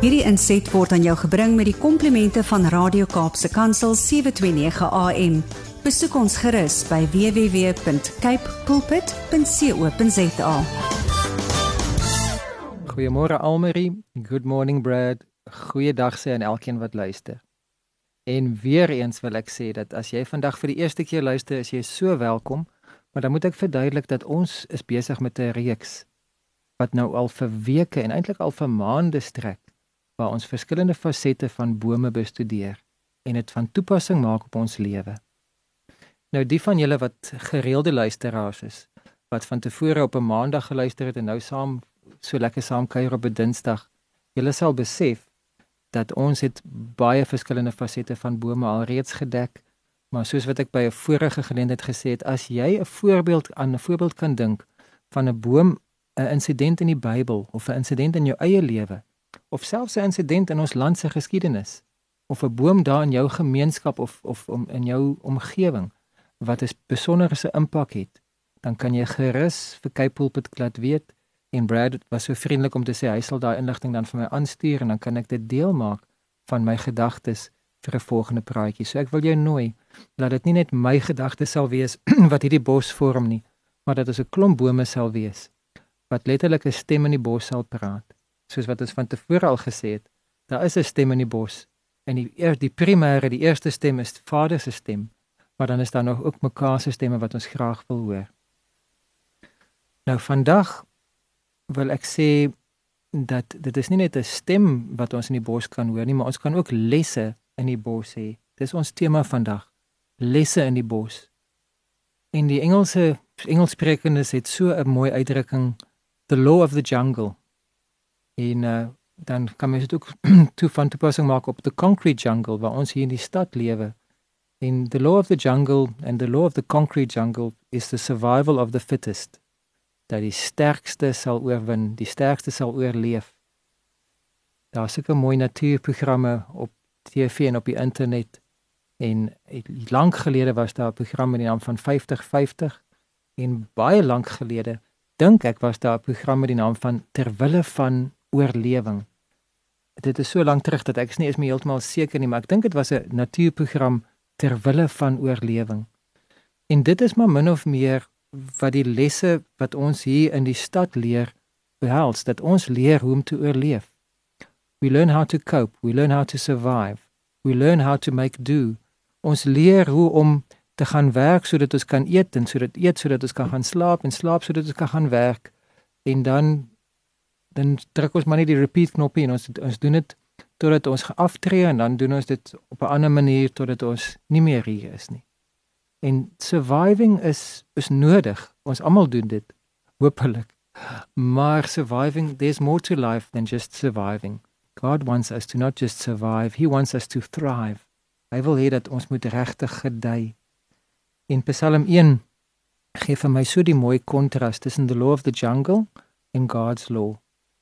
Hierdie inset word aan jou gebring met die komplimente van Radio Kaapse Kansel 729 AM. Besoek ons gerus by www.cape pulpit.co.za. Goeiemôre Almarie, good morning Brad. Goeiedag sê aan elkeen wat luister. En weer eens wil ek sê dat as jy vandag vir die eerste keer luister, is jy so welkom, maar dan moet ek verduidelik dat ons is besig met 'n reeks wat nou al vir weke en eintlik al vir maande strek waar ons verskillende fasette van bome bestudeer en dit van toepassing maak op ons lewe. Nou die van julle wat gereelde luisteraars is, wat van tevore op 'n maandag geluister het en nou saam so lekker saam kuier op 'n Dinsdag, julle sal besef dat ons het baie verskillende fasette van bome alreeds gedek. Maar soos wat ek by 'n vorige geleentheid gesê het, as jy 'n voorbeeld aan 'n voorbeeld kan dink van 'n boom, 'n insident in die Bybel of 'n insident in jou eie lewe of selfs 'n insident in ons land se geskiedenis of 'n boom daar in jou gemeenskap of of om in jou omgewing wat 'n besonderse impak het, dan kan jy gerus vir Cape Pulpit laat weet en Brad was so vriendelik om te sê hy sal daai inligting dan vir my aanstuur en dan kan ek dit deel maak van my gedagtes vir 'n volgende praatjie. So ek wil jou nooi dat dit nie net my gedagtes sal wees wat hierdie bos vorm nie, maar dat dit 'n klomp bome sal wees wat letterlik 'n stem in die bos sal praat soos wat ons van tevore al gesê het, daar is 'n stem in die bos en die eer, die primêre, die eerste stem is Vader se stem, maar dan is daar nog ook mekaar se stemme wat ons graag wil hoor. Nou vandag wil ek sê dat dit is nie net 'n stem wat ons in die bos kan hoor nie, maar ons kan ook lesse in die bos hê. Dis ons tema vandag. Lesse in die bos. In die Engelse Engelssprekendes het so 'n mooi uitdrukking, the law of the jungle. En uh, dan kan mens dit ook toe van toepassing maak op the concrete jungle waar ons hier in die stad lewe. In the law of the jungle and the law of the concrete jungle is the survival of the fittest. Dat die sterkste sal oorwin, die sterkste sal oorleef. Daar's seker mooi natuurprogramme op TV en op die internet. En lank gelede was daar 'n program met die naam van 5050 en baie lank gelede dink ek was daar 'n program met die naam van Terwille van oorlewing. Dit is so lank terug dat ek nie eens meer heeltemal seker nie, maar ek dink dit was 'n natuurprogram ter wille van oorlewing. En dit is maar min of meer wat die lesse wat ons hier in die stad leer behels dat ons leer hoe om te oorleef. We learn how to cope, we learn how to survive, we learn how to make do. Ons leer hoe om te gaan werk sodat ons kan eet en sodat eet sodat ons kan gaan slaap en slaap sodat ons kan gaan werk en dan dan druk ons maar net die repeat knoppie en ons ons doen dit totdat ons aftree en dan doen ons dit op 'n ander manier totdat ons nie meer hier is nie. En surviving is is nodig. Ons almal doen dit. Hoopelik. Maar surviving there's more to life than just surviving. God wants us to not just survive, he wants us to thrive. Hy wil hê dat ons moet regtig gedei. In Psalm 1 gee vir my so die mooi kontras tussen the law of the jungle en God's law.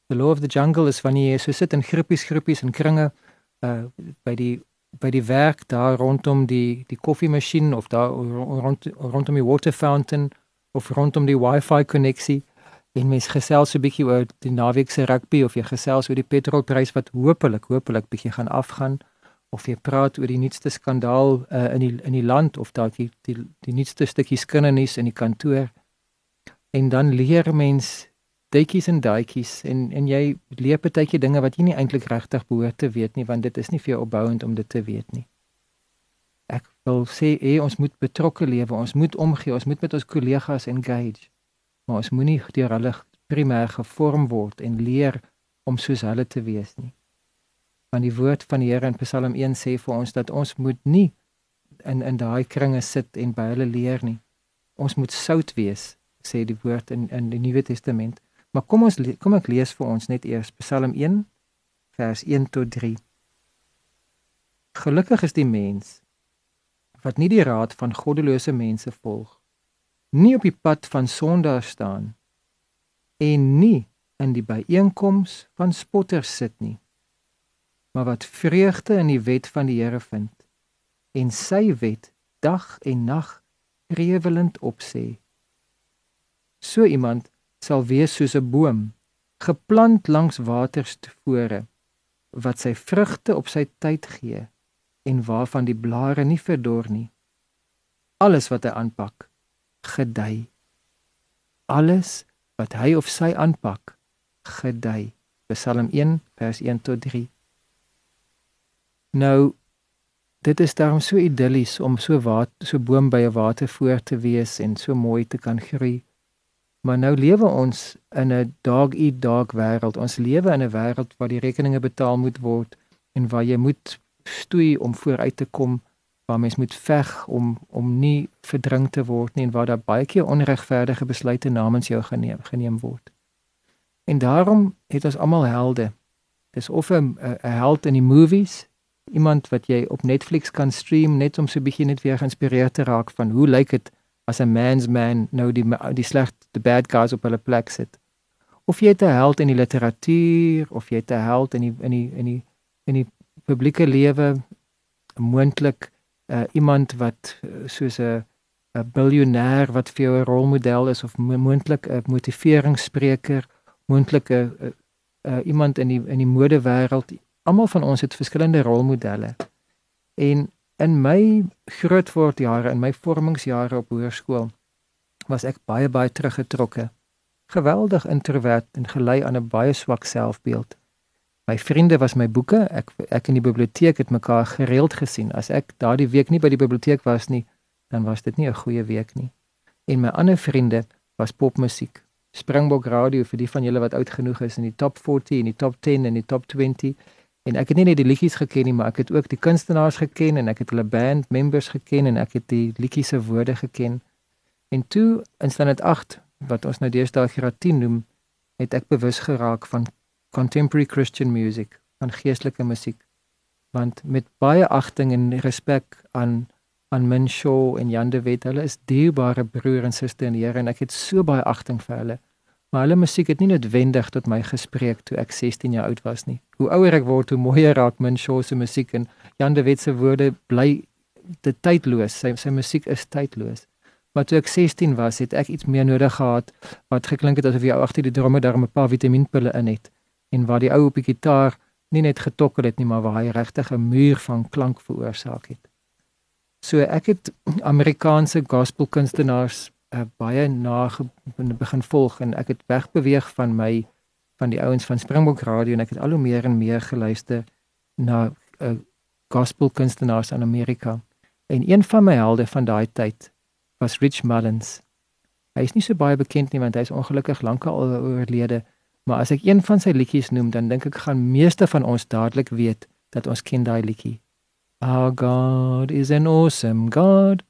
The law of the jungle is wanneer jy so sit in groepies groepies en kringe uh by die by die werk daar rondom die die koffiemasjien of daar rond rondom die water fountain of rondom die wifi koneksie en mens gesels so 'n bietjie oor die naweek se rugby of jy gesels oor die petrolprys wat hopelik hopelik bietjie gaan afgaan of jy praat oor die nuutste skandaal uh, in die in die land of dalk die die, die nuutste stukkies kindernuus in die kantoor en dan leer mens duitjies en daadjies en en jy leer partyke dinge wat jy nie eintlik regtig behoort te weet nie want dit is nie vir jou opbouend om dit te weet nie. Ek wil sê hey, ons moet betrokke lewe, ons moet omgee, ons moet met ons kollegas engage. Maar ons moenie deur hulle primêr gevorm word en leer om soos hulle te wees nie. Want die woord van die Here in Psalm 1 sê vir ons dat ons moet nie in in daai kringe sit en by hulle leer nie. Ons moet sout wees, sê die woord in in die Nuwe Testament. Maar kom ons kom ek lees vir ons net eers Psalm 1 vers 1 tot 3. Gelukkig is die mens wat nie die raad van goddelose mense volg, nie op die pad van sondaars staan en nie in die byeenkoms van spotters sit nie, maar wat vreugde in die wet van die Here vind en sy wet dag en nag rewelend opsê. So iemand sal wees soos 'n boom geplant langs waters tevore wat sy vrugte op sy tyd gee en waarvan die blare nie verdor nie. Alles wat hy aanpak, gedei. Alles wat hy of sy aanpak, gedei. Psalm 1 vers 1 tot 3. Nou dit is daarom so idillies om so wat so boom by 'n watervoor te wees en so mooi te kan groei. Maar nou lewe ons in 'n dog eat dog wêreld. Ons lewe in 'n wêreld waar die rekeninge betaal moet word en waar jy moet stoei om vooruit te kom, waar mens moet veg om om nie verdrink te word nie en waar daar baie keer onregverdige besluite namens jou geneem geneem word. En daarom het ons almal helde. Dis of 'n held in die movies, iemand wat jy op Netflix kan stream net om so 'n bietjie net weer geïnspireerd te raak van hoe lyk dit as 'n man's man nou die die sleg the bad guys op hulle plek sit. Of jy 'n held in die literatuur of jy 'n held in die in die in die in die publieke lewe moontlik uh, iemand wat uh, soos 'n 'n biljoenêr wat vir jou 'n rolmodel is of moontlik 'n motiveringsspreker, moontlik 'n iemand in die in die modewêreld. Almal van ons het verskillende rolmodelle. En in my grootwordjare, in my vormingsjare op hoërskool, was ek baie baie teruggetrokke. Geweldig introvert en gelei aan 'n baie swak selfbeeld. My vriende was my boeke. Ek ek in die biblioteek het mekaar gereeld gesien. As ek daardie week nie by die biblioteek was nie, dan was dit nie 'n goeie week nie. En my ander vriende was popmusiek. Springbok Radio vir die van julle wat oud genoeg is in die top 40 en die top 10 en die top 20. En ek het nie net die liedjies geken nie, maar ek het ook die kunstenaars geken en ek het hulle band members geken en ek het die liedjies se woorde geken. En toe in standaard 8 wat ons nou deesdae graad 10 noem, het ek bewus geraak van contemporary Christian music, van geestelike musiek. Want met baie agting en respek aan aan Min Shaw en Jan de Wet, hulle is dierbare broer en suster in die Here en ek het so baie agting vir hulle. Maar hulle musiek het nie noodwendig tot my gespreek toe ek 16 jaar oud was nie. Hoe ouer ek word, hoe mooier raak Min Shaw se musiek en Jan de Wet se woorde bly te tydloos. Sy sy musiek is tydloos. Maar toe ek 16 was, het ek iets meer nodig gehad wat geklink het asof jy agter die drome daar 'n paar vitaminpille in het en waar die ou op die gitaar nie net getokkel het nie, maar waar hy regtig 'n muur van klank veroorsaak het. So ek het Amerikaanse gospelkunstenaars uh, baie na begin volg en ek het wegbeweeg van my van die ouens van Springbok Radio en ek het al hoe meer en meer geluister na uh, gospelkunstenaars in Amerika. En een van my helde van daai tyd was Rich Mullins. Hy is nie so baie bekend nie want hy is ongelukkig lankal oorlede. Maar as ek een van sy liedjies noem, dan dink ek gaan meeste van ons dadelik weet dat ons ken daai liedjie. Our God is an awesome God.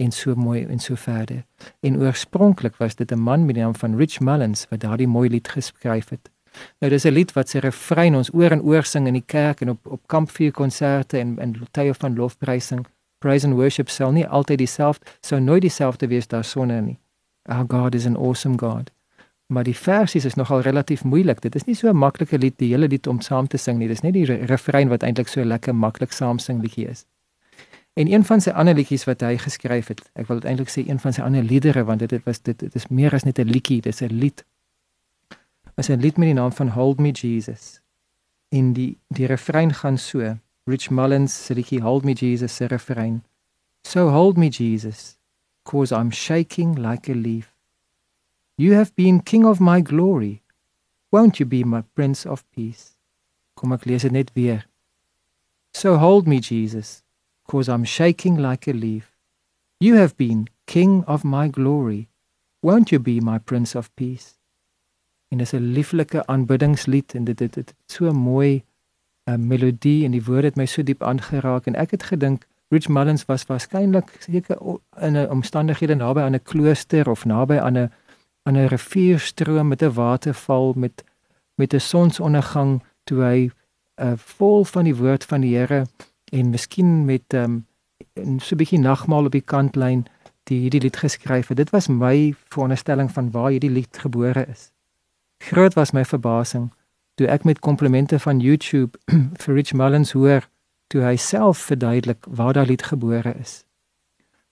En so mooi en so verder. En oorspronklik was dit 'n man met die naam van Rich Mullins wat daardie mooi lied geskryf het. Nou dis 'n lied wat sy refrein ons oor en oor sing in die kerk en op op kampvuur konserte en en tye van lofprysing. Praise and worship sal nie altyd dieselfde, sou nooit dieselfde wees daar sonder nie. Our God is an awesome God maar die versies is nogal relatief moeilik. Dit is nie so 'n maklike lied die hele lied om saam te sing nie. Dis net die refrein wat eintlik so lekker maklik saam sing liedjie is. En een van sy ander liedjies wat hy geskryf het, ek wil dit eintlik sê een van sy ander liedere want dit was dit dit is meer as net 'n liedjie, dis 'n lied. Is 'n lied met die naam van Hold Me Jesus. In die die refrein gaan so, Rich Mullins se liedjie Hold Me Jesus se refrein. So hold me Jesus, cause I'm shaking like a leaf. You have been king of my glory. Won't you be my prince of peace? Kom ek lees dit net weer. So hold me Jesus, cause I'm shaking like a leaf. You have been king of my glory. Won't you be my prince of peace? En dis 'n lieflike aanbiddingslied en dit dit dit so mooi 'n uh, melodie en die woorde het my so diep aangeraak en ek het gedink Rich Mullins was waarskynlik seker in 'n omstandighede naby aan 'n klooster of naby aan 'n aan 'n rivierstroom met 'n waterval met met 'n sonsondergang toe hy uh, vol van die woord van die Here en miskien met um, 'n so 'n bietjie nagmaal op die kantlyn die hierdie lied geskryf het. Dit was my veronderstelling van waar hierdie lied gebore is. Groot was my verbasing toe ek met komplimente van YouTube vir Rich Mullins hoor toe hy self verduidelik waar daardie lied gebore is.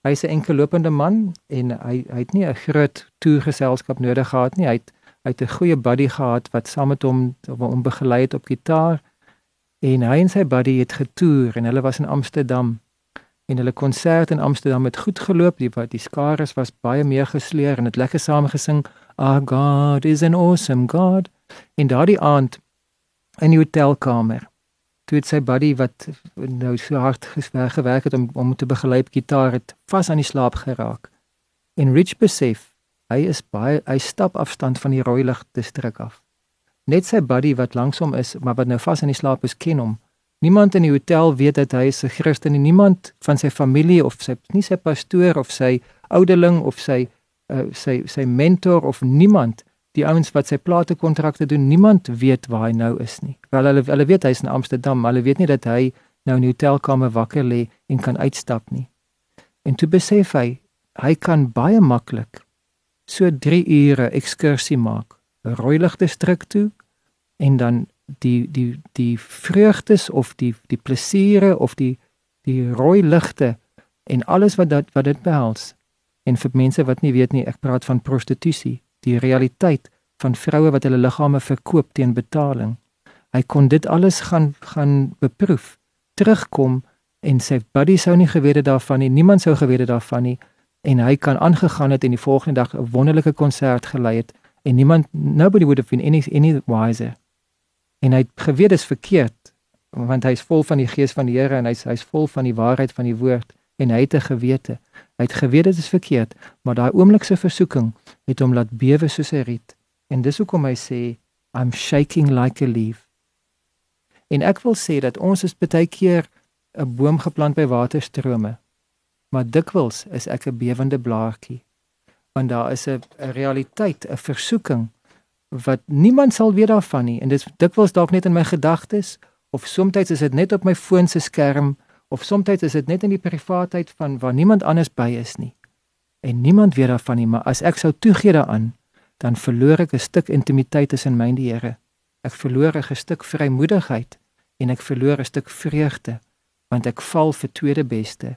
Hy's 'n enkellopende man en hy hy het nie 'n groot toergeselskap nodig gehad nie. Hy het hy het 'n goeie buddy gehad wat saam met hom hom begelei het op gitaar En hy en sy buddy het getoer en hulle was in Amsterdam. En hulle konsert in Amsterdam het goed geloop. Die wat die skares was baie meer gesleer en het lekker saam gesing. Our God is an awesome God. En daardie aand in die hotelkamer toe het sy buddy wat nou so hard gewerk het om om te begelei gitaar het vas aan die slaap geraak. En Rich besef hy is baie hy stap afstand van die rooi lig distrik af. Net sy buddy wat langsom is, maar wat nou vas in die slaap is, ken hom. Niemand in die hotel weet dat hy 'n Christen is. Niemand van sy familie of sy nie sy pastoor of sy ouderling of sy uh, sy sy mentor of niemand die ouens wat sy plate kontrakte doen, niemand weet waar hy nou is nie. Wel hulle hulle weet hy's in Amsterdam, maar hulle weet nie dat hy nou in die hotelkamer wakker lê en kan uitstap nie. En toe besef hy, hy kan baie maklik so 3 ure ekskursie maak, rooi lig distrik toe en dan die die die vreugdes of die die plesiere of die die rooi ligte en alles wat dat wat dit behels. En vir mense wat nie weet nie, ek praat van prostitusie die realiteit van vroue wat hulle liggame verkoop teen betaling. Hy kon dit alles gaan gaan beproef, terugkom en sy buddy sou nie geweet daarvan nie, niemand sou geweet daarvan nie en hy kan aangegaan het en die volgende dag 'n wonderlike konsert gelei het en niemand nobody would have been any any wiser. En hy het geweet dit is verkeerd want hy's vol van die gees van die Here en hy's hy's vol van die waarheid van die woord en hy het 'n gewete. Hy het geweet dit is verkeerd, maar daai oomlikse versoeking het hom laat bewe soos 'n riet. En dis hoekom hy sê I'm shaking like a leaf. En ek wil sê dat ons is baie keer 'n boom geplant by waterstrome. Maar dikwels is ek 'n bewende blaartjie. Want daar is 'n realiteit, 'n versoeking wat niemand sal weet daarvan nie en dit dikwels dalk net in my gedagtes of soms is dit net op my foon se skerm of soms is dit net in die privaatheid van waar niemand anders by is nie. En niemand weet daarvan nie, maar as ek sou toegee daaraan, dan verloor ek 'n stuk intimiteit tussen my en die Here. Ek verloor 'n stuk vrymoedigheid en ek verloor 'n stuk vreugde want ek val vir tweede beste.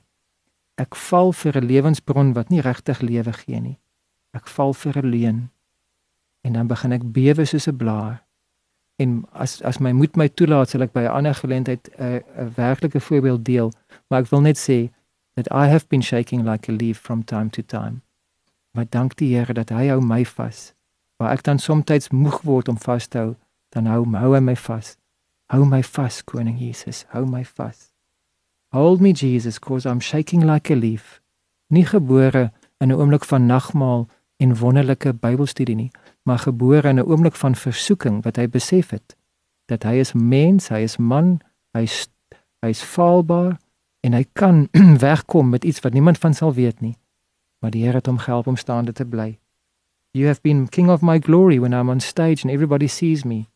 Ek val vir 'n lewensbron wat nie regtig lewe gee nie. Ek val vir 'n leuen. En dan begin ek bewe soos 'n blaar. En as as my moed my toelaat sal ek by 'n ander geleentheid 'n uh, 'n werklike voorbeeld deel. Maar ek wil net sê that I have been shaking like a leaf from time to time. Maar dank die Here dat hy hou my vas. Waar ek dan soms moeg word om vas te hou dan hou hou hy my vas. Hou my vas koning Jesus hou my vas. Hold me Jesus cause I'm shaking like a leaf. Nie gebore in 'n oomblik van nagmaal en wonderlike Bybelstudie nie maar gebore in 'n oomblik van versoeking wat hy besef het dat hy is mens, hy is man, hy's hy's faalbaar en hy kan wegkom met iets wat niemand van sal weet nie. Maar die Here het hom gehelp om staande te bly. You have been king of my glory when I'm on stage and everybody sees me.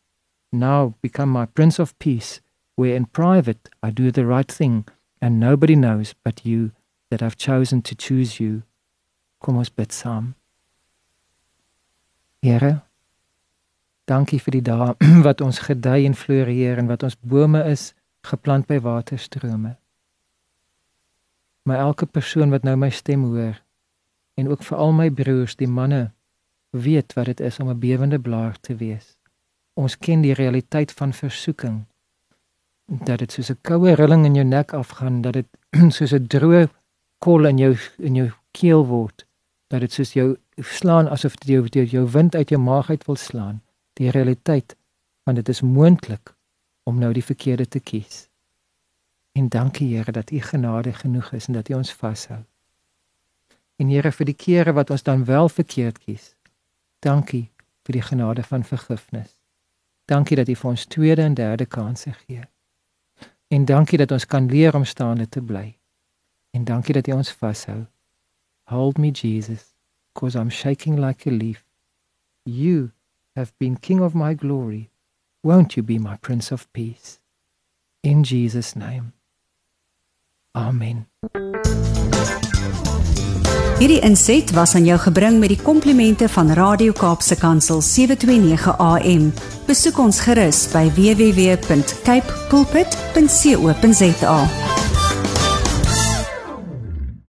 Now become my prince of peace, where in private I do the right thing and nobody knows but you that I've chosen to choose you. Kom ons bid saam. Here, dankie vir die dae wat ons gedei en floreer en wat ons bome is geplant by waterstrome. Maar elke persoon wat nou my stem hoor en ook vir al my broers, die manne, weet wat dit is om 'n bewende blaar te wees. Ons ken die realiteit van versoeking. Dat dit soos 'n koue rilling in jou nek afgaan, dat dit soos 'n droë kol in jou in jou keel word, dat dit soos jou slaan asof dit jou deur jou wind uit jou maag uit wil slaan. Die realiteit want dit is moontlik om nou die verkeerde te kies. En dankie Here dat U genade genoeg is en dat U ons vashou. En Here vir die kere wat ons dan wel verkeerd kies. Dankie vir die genade van vergifnis. Dankie dat U vir ons tweede en derde kansse gee. En dankie dat ons kan leer om staande te bly. En dankie dat U ons vashou. Hold me Jesus because I'm shaking like a leaf. You have been King of my glory. Won't you be my Prince of Peace? In Jesus' name. Amen. Hierdie inset was aan jou gebring met die komplimente van Radio Kaapse Kansel 729 AM. Besoek ons gerus by www.cape pulpit.co.za.